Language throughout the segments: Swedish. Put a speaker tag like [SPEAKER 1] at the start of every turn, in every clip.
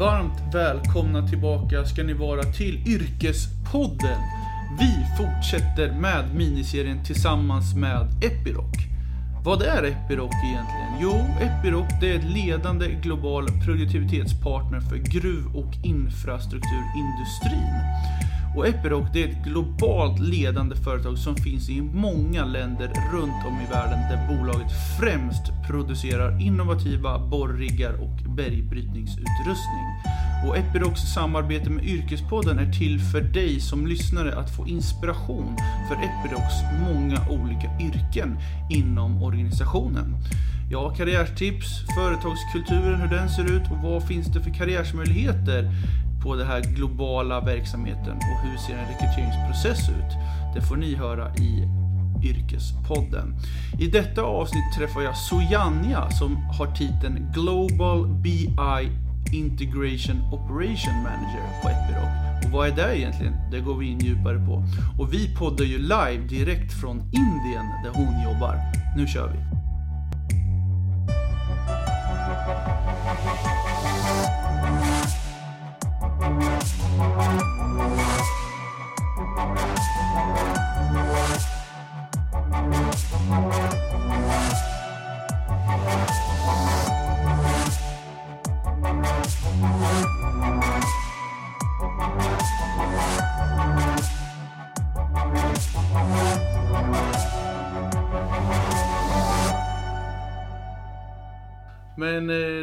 [SPEAKER 1] Varmt välkomna tillbaka ska ni vara till Yrkespodden. Vi fortsätter med miniserien tillsammans med Epiroc. Vad är Epiroc egentligen? Jo, Epiroc det är ett ledande global produktivitetspartner för gruv och infrastrukturindustrin. Och Epiroc det är ett globalt ledande företag som finns i många länder runt om i världen där bolaget främst producerar innovativa borriggar och bergbrytningsutrustning. Och Epirocs samarbete med Yrkespodden är till för dig som lyssnare att få inspiration för Epirocs många olika yrken inom organisationen. Ja, karriärtips, företagskulturen, hur den ser ut och vad finns det för karriärsmöjligheter på den här globala verksamheten och hur ser en rekryteringsprocess ut? Det får ni höra i Yrkespodden. I detta avsnitt träffar jag Sojanja som har titeln Global BI Integration Operation Manager på Epiroc. Och vad är det egentligen? Det går vi in djupare på. Och vi poddar ju live direkt från Indien där hon jobbar. Nu kör vi!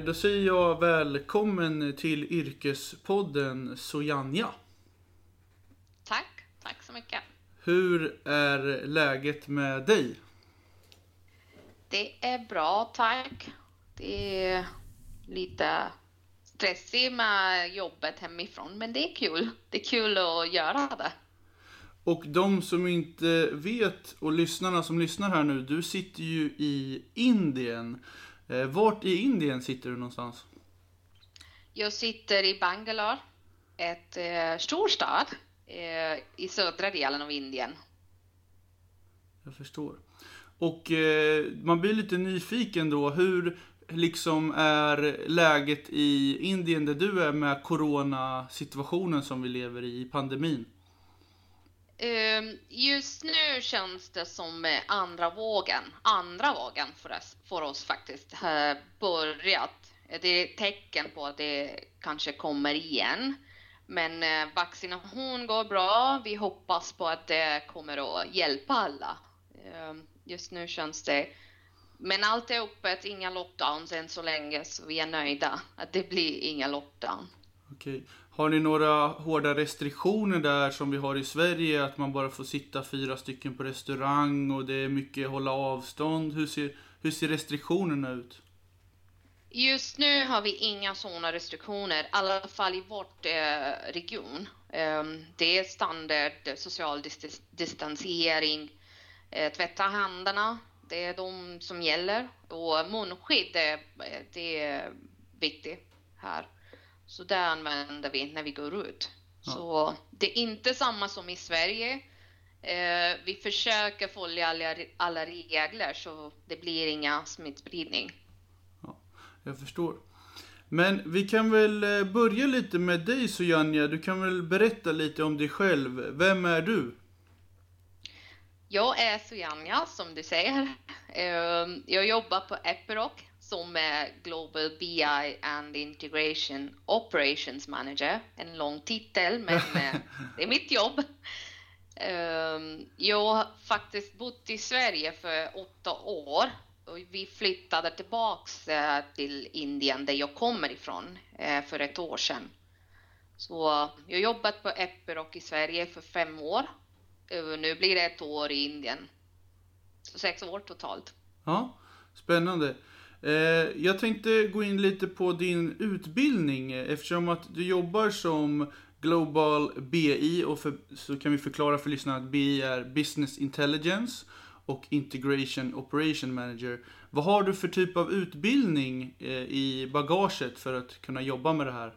[SPEAKER 1] Då säger jag välkommen till Yrkespodden Sojanja.
[SPEAKER 2] Tack, tack så mycket.
[SPEAKER 1] Hur är läget med dig?
[SPEAKER 2] Det är bra, tack. Det är lite stressigt med jobbet hemifrån, men det är kul. Det är kul att göra det.
[SPEAKER 1] Och de som inte vet och lyssnarna som lyssnar här nu, du sitter ju i Indien. Eh, vart i Indien sitter du någonstans?
[SPEAKER 2] Jag sitter i Bangalore, ett eh, storstad eh, i södra delen av Indien.
[SPEAKER 1] Jag förstår. Och eh, man blir lite nyfiken då, hur liksom är läget i Indien där du är med coronasituationen som vi lever i pandemin?
[SPEAKER 2] Ehm, just nu känns det som andra vågen, andra vågen för oss, för oss faktiskt, har börjat. Det är tecken på att det kanske kommer igen. Men eh, vaccination går bra. Vi hoppas på att det kommer att hjälpa alla. Ehm, just nu känns det men allt är öppet, inga lockdowns än så länge, så vi är nöjda att det blir inga lockdown.
[SPEAKER 1] Okej. Har ni några hårda restriktioner där som vi har i Sverige? Att man bara får sitta fyra stycken på restaurang och det är mycket hålla avstånd. Hur ser, hur ser restriktionerna ut?
[SPEAKER 2] Just nu har vi inga sådana restriktioner, i alla fall i vårt eh, region. Ehm, det är standard social dis- distansering, eh, tvätta händerna, det är de som gäller. Och munskydd, det, eh, det är viktigt här. Så det använder vi när vi går ut.
[SPEAKER 1] Ja.
[SPEAKER 2] Så det är inte samma som i Sverige. Eh, vi försöker följa alla, alla regler så det blir inga smittspridning.
[SPEAKER 1] Jag förstår. Men vi kan väl eh, börja lite med dig Sojanja. Du kan väl berätta lite om dig själv. Vem är du?
[SPEAKER 2] Jag är Sujanya som du säger. Ehm, Jag jobbar på Epiroc som är Global BI and Integration Operations Manager. En lång titel, men eh, det är mitt jobb. Ehm, Jag har faktiskt bott i Sverige för åtta år och vi flyttade tillbaks eh, till Indien där jag kommer ifrån eh, för ett år sedan. Så jag har jobbat på Epiroc i Sverige för fem år. Nu blir det ett år i Indien. Så sex år totalt.
[SPEAKER 1] Ja, spännande. Eh, jag tänkte gå in lite på din utbildning eftersom att du jobbar som Global BI och för, så kan vi förklara för lyssnarna att BI är Business Intelligence och Integration Operation Manager. Vad har du för typ av utbildning eh, i bagaget för att kunna jobba med det här?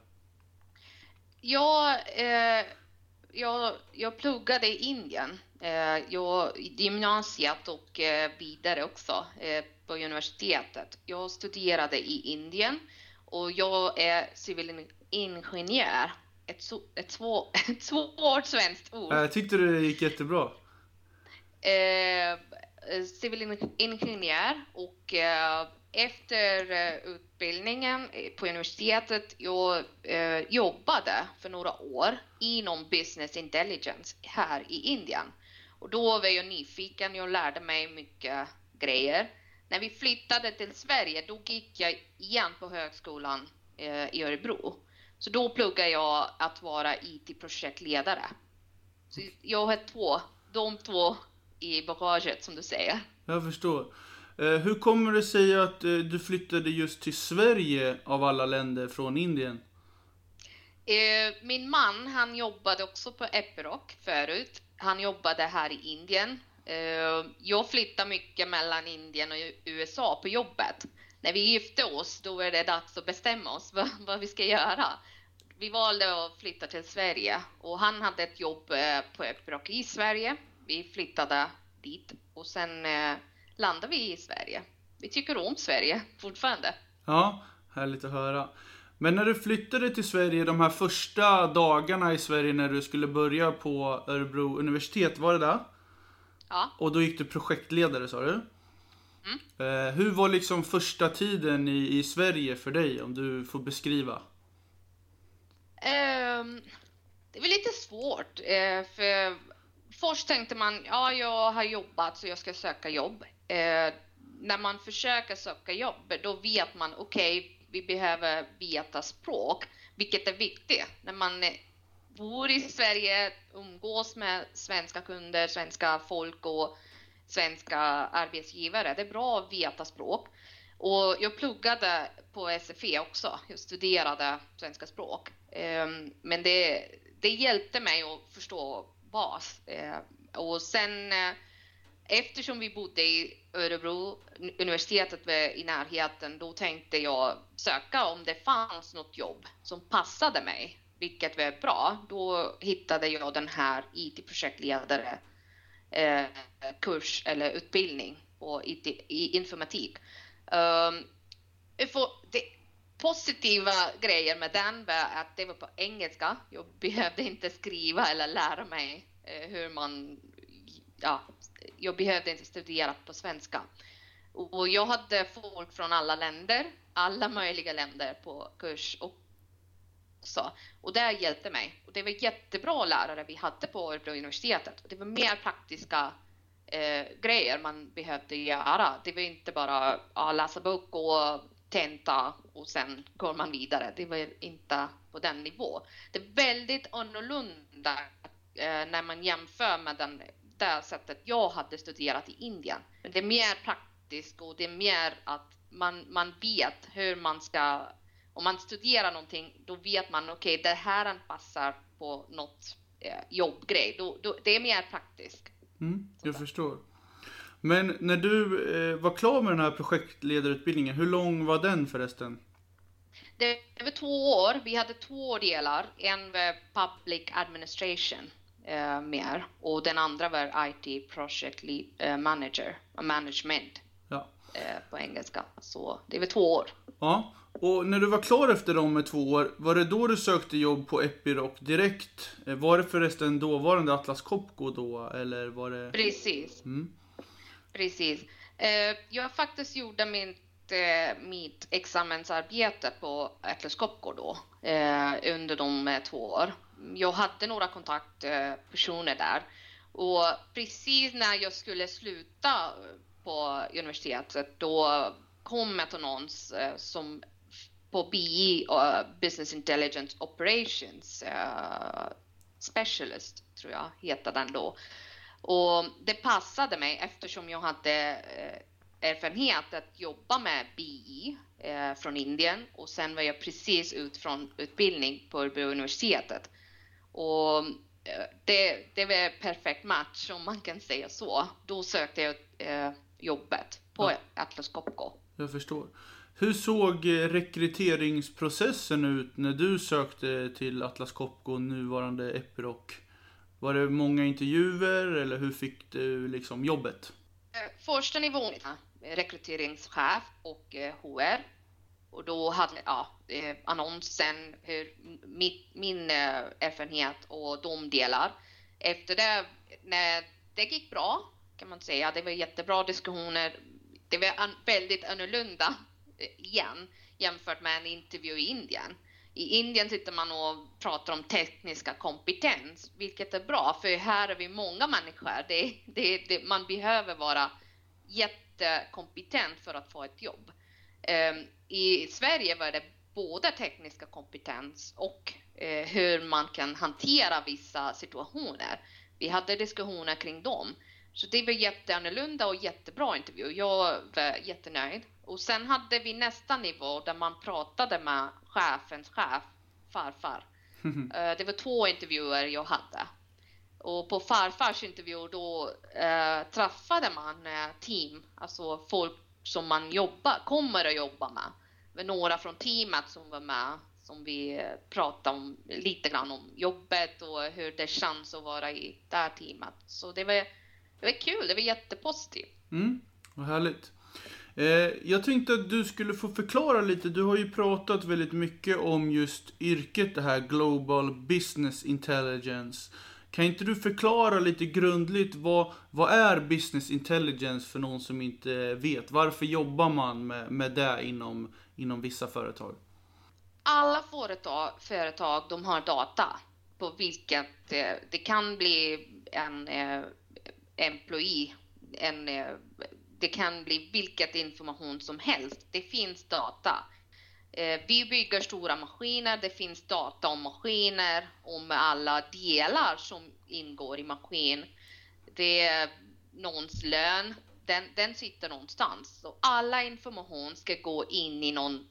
[SPEAKER 2] Jag, eh, jag, jag pluggade i Indien. Eh, jag, gymnasiet och eh, vidare också eh, på universitetet. Jag studerade i Indien Och jag är civilingenjör. Ett, ett, ett svårt svenskt ord.
[SPEAKER 1] Jag tyckte det gick jättebra.
[SPEAKER 2] Eh, civilingenjör och eh, efter utbildningen på universitetet jag eh, jobbade för några år inom business intelligence här i Indien. Och då var jag nyfiken, jag lärde mig mycket grejer. När vi flyttade till Sverige, då gick jag igen på högskolan eh, i Örebro. Så då pluggade jag att vara IT-projektledare. Så jag har två, de två i bagaget som du säger.
[SPEAKER 1] Jag förstår. Hur kommer det sig att du flyttade just till Sverige av alla länder från Indien?
[SPEAKER 2] Min man, han jobbade också på Epiroc förut. Han jobbade här i Indien. Eh, jag flyttade mycket mellan Indien och USA på jobbet. När vi gifte oss, då var det dags att bestämma oss vad, vad vi ska göra. Vi valde att flytta till Sverige och han hade ett jobb eh, på Epiroc i Sverige. Vi flyttade dit och sen eh, landade vi i Sverige. Vi tycker om Sverige fortfarande.
[SPEAKER 1] Ja, härligt att höra. Men när du flyttade till Sverige, de här första dagarna i Sverige när du skulle börja på Örebro universitet, var det där?
[SPEAKER 2] Ja.
[SPEAKER 1] Och då gick du projektledare sa du?
[SPEAKER 2] Mm.
[SPEAKER 1] Hur var liksom första tiden i, i Sverige för dig, om du får beskriva?
[SPEAKER 2] Um, det var lite svårt, uh, för först tänkte man, ja, jag har jobbat så jag ska söka jobb. Uh, när man försöker söka jobb, då vet man, okej, okay, vi behöver veta språk, vilket är viktigt. När man bor i Sverige, umgås med svenska kunder, svenska folk och svenska arbetsgivare. Det är bra att veta språk. Och jag pluggade på SFE också. Jag studerade svenska språk. Ehm, men det, det hjälpte mig att förstå bas. Ehm, och sen eh, eftersom vi bodde i Örebro, universitetet i närheten, då tänkte jag söka om det fanns något jobb som passade mig, vilket var bra. Då hittade jag den här IT-projektledare eh, kurs eller utbildning på IT, i informatik. Um, det positiva grejer med den var att det var på engelska. Jag behövde inte skriva eller lära mig eh, hur man ja, jag behövde inte studera på svenska. Och jag hade folk från alla länder, alla möjliga länder på kurs också. Och det hjälpte mig. Och det var jättebra lärare vi hade på Örebro universitetet. Det var mer praktiska eh, grejer man behövde göra. Det var inte bara ja, läsa bok och tenta och sen går man vidare. Det var inte på den nivån. Det är väldigt annorlunda eh, när man jämför med den det sättet jag hade studerat i Indien. Men det är mer praktiskt och det är mer att man, man vet hur man ska, om man studerar någonting, då vet man okej, okay, det här passar på något eh, jobbgrej. Då, då, det är mer praktiskt.
[SPEAKER 1] Mm, jag förstår. Men när du eh, var klar med den här projektledarutbildningen, hur lång var den förresten?
[SPEAKER 2] Det var två år. Vi hade två delar. En var Public Administration eh, mer och den andra var IT Project eh, Manager, Management
[SPEAKER 1] ja.
[SPEAKER 2] eh, på engelska. Så det var två år.
[SPEAKER 1] Ja, och när du var klar efter de två år, var det då du sökte jobb på Epiroc direkt? Eh, var det förresten dåvarande Atlas Copco då, eller var det?
[SPEAKER 2] Precis.
[SPEAKER 1] Mm.
[SPEAKER 2] Precis. Eh, jag faktiskt gjorde min mitt examensarbete på Atlas Copco då eh, under de två år jag hade några kontaktpersoner där och precis när jag skulle sluta på universitetet då kom ett annons eh, som på BI, eh, Business Intelligence Operations eh, Specialist, tror jag hette den då. Och det passade mig eftersom jag hade erfarenhet att jobba med BI från Indien och sen var jag precis ut från utbildning på Örebro universitetet. Och eh, det, det var en perfekt match om man kan säga så. Då sökte jag eh, jobbet på ja. Atlas Copco.
[SPEAKER 1] Jag förstår. Hur såg eh, rekryteringsprocessen ut när du sökte till Atlas Copco, nuvarande Epiroc? Var det många intervjuer eller hur fick du liksom jobbet?
[SPEAKER 2] Första nivån, rekryteringschef och HR. Och då hade ja, eh, annonsen, hur, min, min erfarenhet och de delar. Efter det, när det gick bra kan man säga, det var jättebra diskussioner. Det var an, väldigt annorlunda eh, igen jämfört med en intervju i Indien. I Indien sitter man och pratar om tekniska kompetens, vilket är bra, för här är vi många människor. Det, det, det, man behöver vara jättekompetent för att få ett jobb. Um, I Sverige var det både tekniska kompetens och uh, hur man kan hantera vissa situationer. Vi hade diskussioner kring dem. Så det var jätteannorlunda och jättebra intervju. Jag var jättenöjd. Och sen hade vi nästa nivå där man pratade med chefens chef, farfar. Eh, det var två intervjuer jag hade. Och på farfars intervju då äh, träffade man team, alltså folk som man jobbar, kommer att jobba med. Det var några från teamet som var med som vi pratade om lite grann om jobbet och hur det känns att vara i det här teamet. Så det var, det var kul, det var jättepositivt.
[SPEAKER 1] Mm, vad härligt. Eh, jag tänkte att du skulle få förklara lite. Du har ju pratat väldigt mycket om just yrket, det här Global Business Intelligence. Kan inte du förklara lite grundligt vad, vad är Business Intelligence för någon som inte vet? Varför jobbar man med, med det inom, inom vissa företag?
[SPEAKER 2] Alla företag, företag de har data på vilket eh, det kan bli en eh, employee, en eh, det kan bli vilket information som helst. Det finns data. Eh, vi bygger stora maskiner, det finns data om maskiner, om alla delar som ingår i maskin. Det är någons lön, den, den sitter någonstans. Så alla information ska gå in i någon,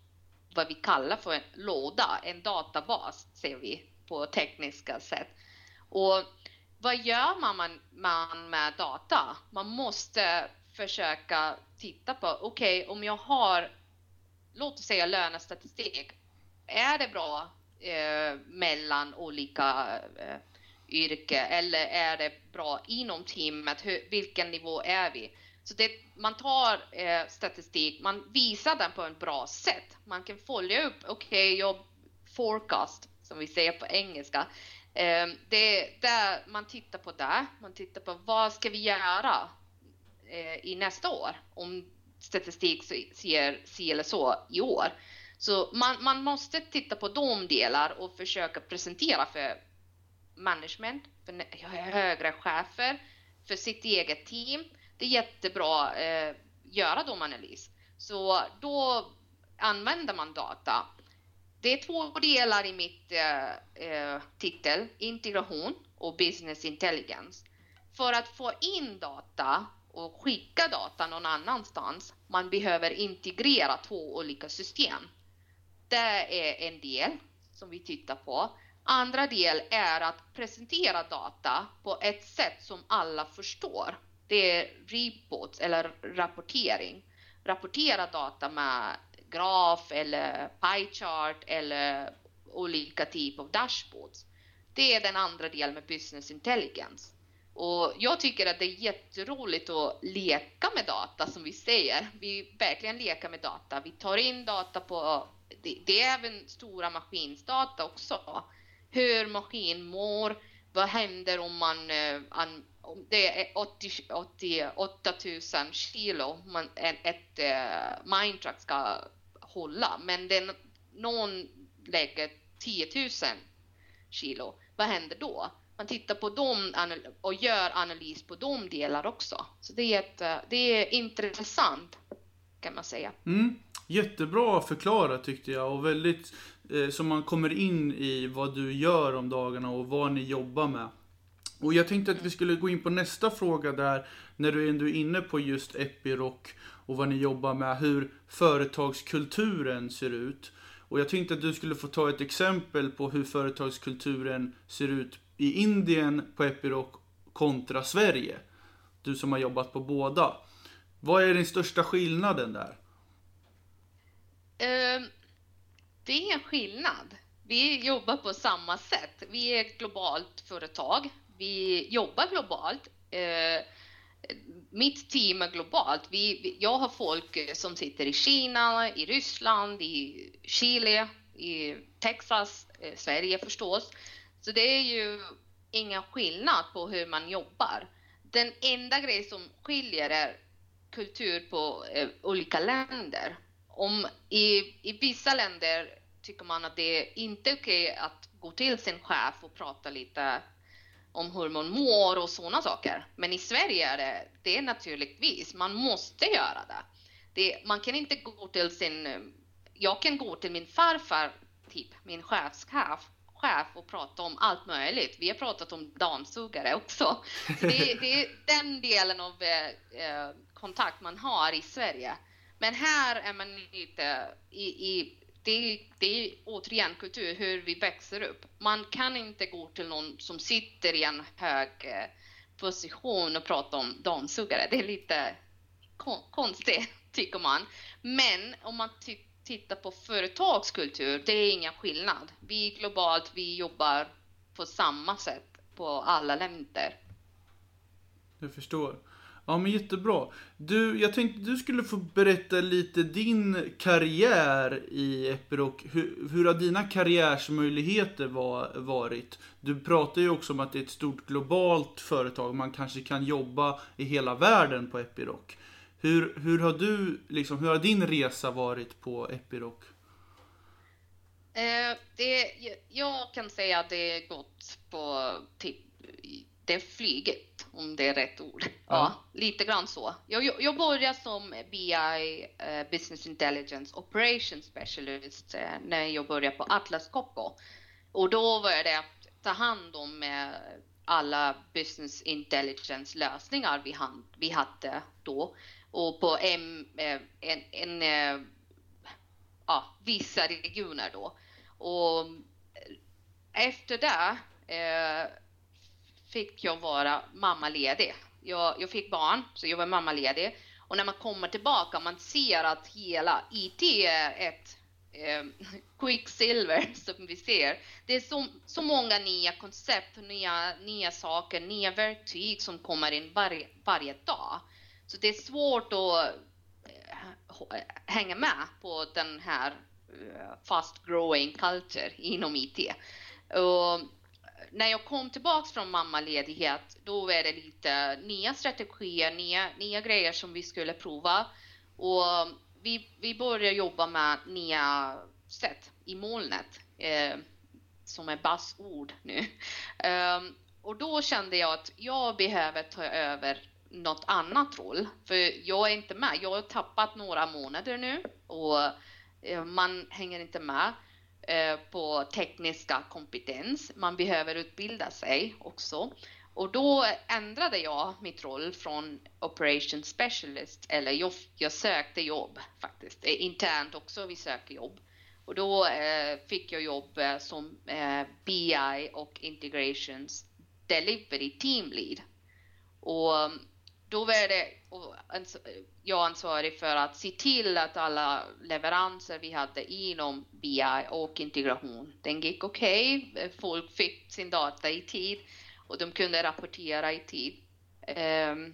[SPEAKER 2] vad vi kallar för en låda, en databas, ser vi på tekniska sätt. Och vad gör man, man med data? Man måste försöka titta på, okej, okay, om jag har, låt oss säga lönestatistik, är det bra eh, mellan olika eh, yrke eller är det bra inom teamet? Hur, vilken nivå är vi? Så det, man tar eh, statistik, man visar den på ett bra sätt. Man kan följa upp, okej, okay, jag forecast, som vi säger på engelska. Eh, det där man tittar på det, man tittar på vad ska vi göra? eh, i nästa år om statistik ser si eller så i år. Så man, man måste titta på de delar och försöka presentera för management, för högre chefer, för sitt eget team. Det är jättebra eh, göra de analys. Så då använder man data. Det är två delar i mitt eh, eh, titel, integration och business intelligence. För att få in data och skicka data någon annanstans. Man behöver integrera två olika system. Det är en del som vi tittar på. Andra del är att presentera data på ett sätt som alla förstår. Det är reports eller rapportering. Rapportera data med graf eller pie chart eller olika typer av dashboards. Det är den andra delen med business intelligence. Och jag tycker att det är jätteroligt att leka med data som vi säger. Vi verkligen leker med data. Vi tar in data på, det, det är även stora maskinsdata också. Hur maskin mår, vad händer om man, eh, om det är 80, 88 000 kilo man, ett, eh, uh, mindtruck ska hålla, men den, någon lägger 10 000 kilo, vad händer då? Man tittar på dem och gör analys på de delar också. Så det är, ett, eh, det är intressant kan man säga.
[SPEAKER 1] Mm. Jättebra förklarat tyckte jag och väldigt eh, så man kommer in i vad du gör om dagarna och vad ni jobbar med. Och jag tänkte att vi skulle gå in på nästa fråga där, när du ändå är inne på just Epiroc och vad ni jobbar med, hur företagskulturen ser ut. Och jag tänkte att du skulle få ta ett exempel på hur företagskulturen ser ut i Indien på Epiroc kontra Sverige? Du som har jobbat på båda. Vad är den största skillnaden där?
[SPEAKER 2] Uh, det är en skillnad. Vi jobbar på samma sätt. Vi är ett globalt företag. Vi jobbar globalt. Uh, mitt team är globalt. Vi, jag har folk som sitter i Kina, i Ryssland, i Chile, i Texas, eh, Sverige förstås. Så det är ju ingen skillnad på hur man jobbar. Den enda grej som skiljer är kultur på eh, olika länder. Om i, I vissa länder tycker man att det är inte okej okay att gå till sin chef och prata lite om hur man mår och sådana saker. Men i Sverige är det, det är naturligtvis, man måste göra det. det. Man kan inte gå till sin, jag kan gå till min farfar, typ min chefschef, chef och prata om allt möjligt. Vi har pratat om dammsugare också. Det, det, är den delen av eh, eh, kontakt man har i Sverige. Men här är man lite i, i det, det är återigen kultur, hur vi växer upp. Man kan inte gå till någon som sitter i en hög eh, position och prata om dammsugare. Det är lite kon konstigt, tycker man. Men om man tittar på företagskultur, det är ingen skillnad. Vi globalt, vi jobbar på samma sätt på alla länder.
[SPEAKER 1] Jag förstår. Ja men jättebra. Du, jag tänkte du skulle få berätta lite din karriär i Epiroc. Hur, hur har dina karriärsmöjligheter var, varit? Du pratar ju också om att det är ett stort globalt företag. Man kanske kan jobba i hela världen på Epiroc. Hur, hur har du, liksom, hur har din resa varit på Epiroc?
[SPEAKER 2] Eh, det, jag kan säga att det gått på typ det är flyget, om det är rätt ord. Ja, ja lite grann så. Jag, jag började som BI, uh, Business Intelligence Operations Specialist, uh, när jag började på Atlas Copco. Och då var det att ta hand om alla business intelligence lösningar vi, han, vi hade då. Och på eh, en, en, en ja, vissa regioner då. Och efter det eh, fick jag vara mammaledig. Jag, jag fick barn, så jag var mammaledig. Och när man kommer tillbaka, man ser att hela IT är ett eh, quicksilver som vi ser. Det är så, så många nya koncept, nya, nya saker, nya verktyg som kommer in varje, varje dag. Så det är svårt att eh, eh, hänga med på den här eh, fast growing culture inom IT. Och när jag kom tillbaks från mammaledighet, då var det lite nya strategier, nya, nya grejer som vi skulle prova. Och vi, vi började jobba med nya sätt i molnet, eh, som är basord nu. Um, och då kände jag att jag behöver ta över något annat roll, för jag är inte med. Jag har tappat några månader nu och eh, man hänger inte med. Eh, på tekniska kompetens. Man behöver utbilda sig också. Och då ändrade jag mitt roll från Operation Specialist, eller jag, jag sökte jobb faktiskt, internt också, vi söker jobb. Och då eh, fick jag jobb eh, som eh, BI och Integrations Delivery Team Lead. Och då var det jag ansvarig för att se till att alla leveranser vi hade inom BI och integration, den gick okej. Okay. Folk fick sin data i tid och de kunde rapportera i tid. Ehm,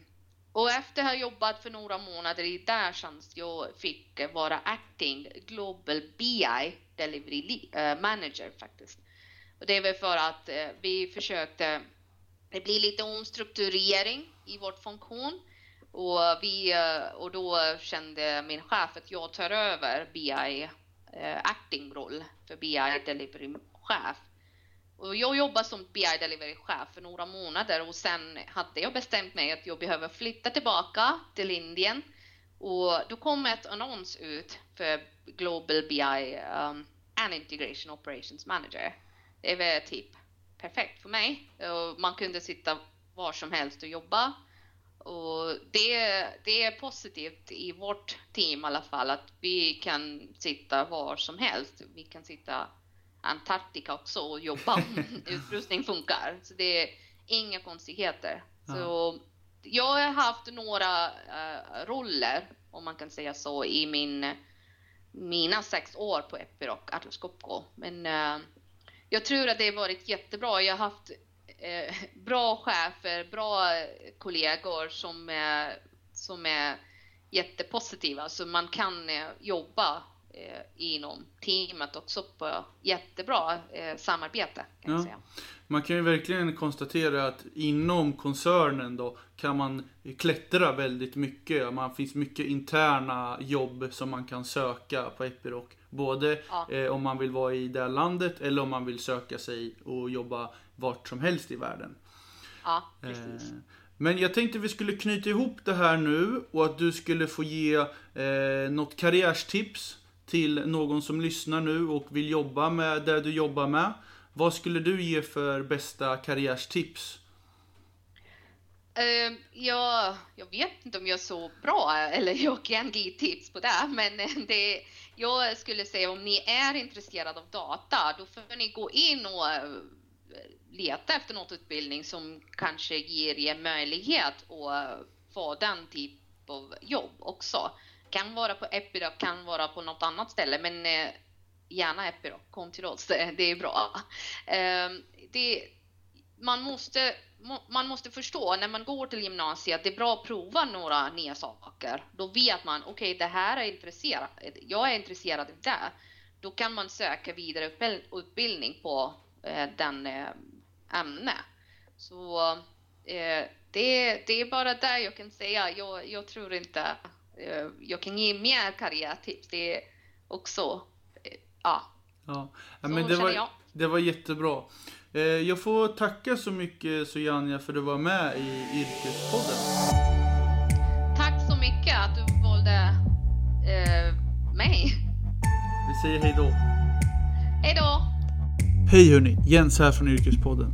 [SPEAKER 2] och efter att ha jobbat för några månader i där tjänst, jag fick vara acting Global BI Delivery eh, Manager faktiskt. Och det var för att eh, vi försökte, det blir lite omstrukturering i vår funktion och, vi, eh, och då kände min chef att jag tar över BI eh, acting-roll för BI delivery-chef. Och jag jobbade som BI delivery-chef för några månader och sen hade jag bestämt mig att jag behöver flytta tillbaka till Indien. Och då kom ett annons ut för Global BI um, eh, and Integration Operations Manager. Det var typ perfekt för mig. Och man kunde sitta var som helst och jobba och det, det är positivt i vårt team i alla fall att vi kan sitta var som helst. Vi kan sitta Antarktika också och jobba om utrustning funkar. Så det är inga konstigheter. Ja. Så jag har haft några uh, roller, om man kan säga så, i min, mina sex år på Epiroc Atlas Copco. Men uh, jag tror att det har varit jättebra. Jag har haft eh, bra chefer, bra kollegor som är, som är jättepositiva så man kan eh, jobba eh, inom teamet också på jättebra eh, samarbete. Kan
[SPEAKER 1] Ja.
[SPEAKER 2] säga.
[SPEAKER 1] Man kan ju verkligen konstatera att inom koncernen då kan man klättra väldigt mycket. Man finns mycket interna jobb som man kan söka på Epiroc. Både
[SPEAKER 2] Ja.
[SPEAKER 1] eh, om man vill vara i det här landet eller om man vill söka sig och jobba vart som helst i världen.
[SPEAKER 2] Ja, precis.
[SPEAKER 1] Eh, Men jag tänkte vi skulle knyta ihop det här nu och att du skulle få ge eh, något karriärstips till någon som lyssnar nu och vill jobba med det du jobbar med. Vad skulle du ge för bästa karriärstips?
[SPEAKER 2] Eh, jag, jag vet inte om jag är så bra eller jag kan ge tips på det, men eh, det, jag skulle säga om ni är intresserade av data, då får ni gå in och eh, leta efter något utbildning som kanske ger er möjlighet att eh, få den typ av jobb också. Kan vara på Epidoc, kan vara på något annat ställe, men eh, gärna Epidoc, kom till oss, det, är bra. Ehm, det, man måste, man måste förstå när man går till gymnasiet, det är bra att prova några nya saker. Då vet man, okej, det här är intresserad, jag är intresserad av det. Då kan man söka vidare utbild- utbildning på eh, den eh, ämne. Så eh, det, det är bara det jag kan säga. Jag, jag tror inte eh, jag kan ge mer karriärtips. Det är också, eh, ja,
[SPEAKER 1] Ja, men det, var, det var jättebra. Eh, Jag får tacka så mycket Sojanja för att du var med i Yrkespodden.
[SPEAKER 2] tack så mycket att du valde eh, mig.
[SPEAKER 1] Vi säger hej då.
[SPEAKER 2] Hej då!
[SPEAKER 1] Hej hörni, Jens här från Yrkespodden.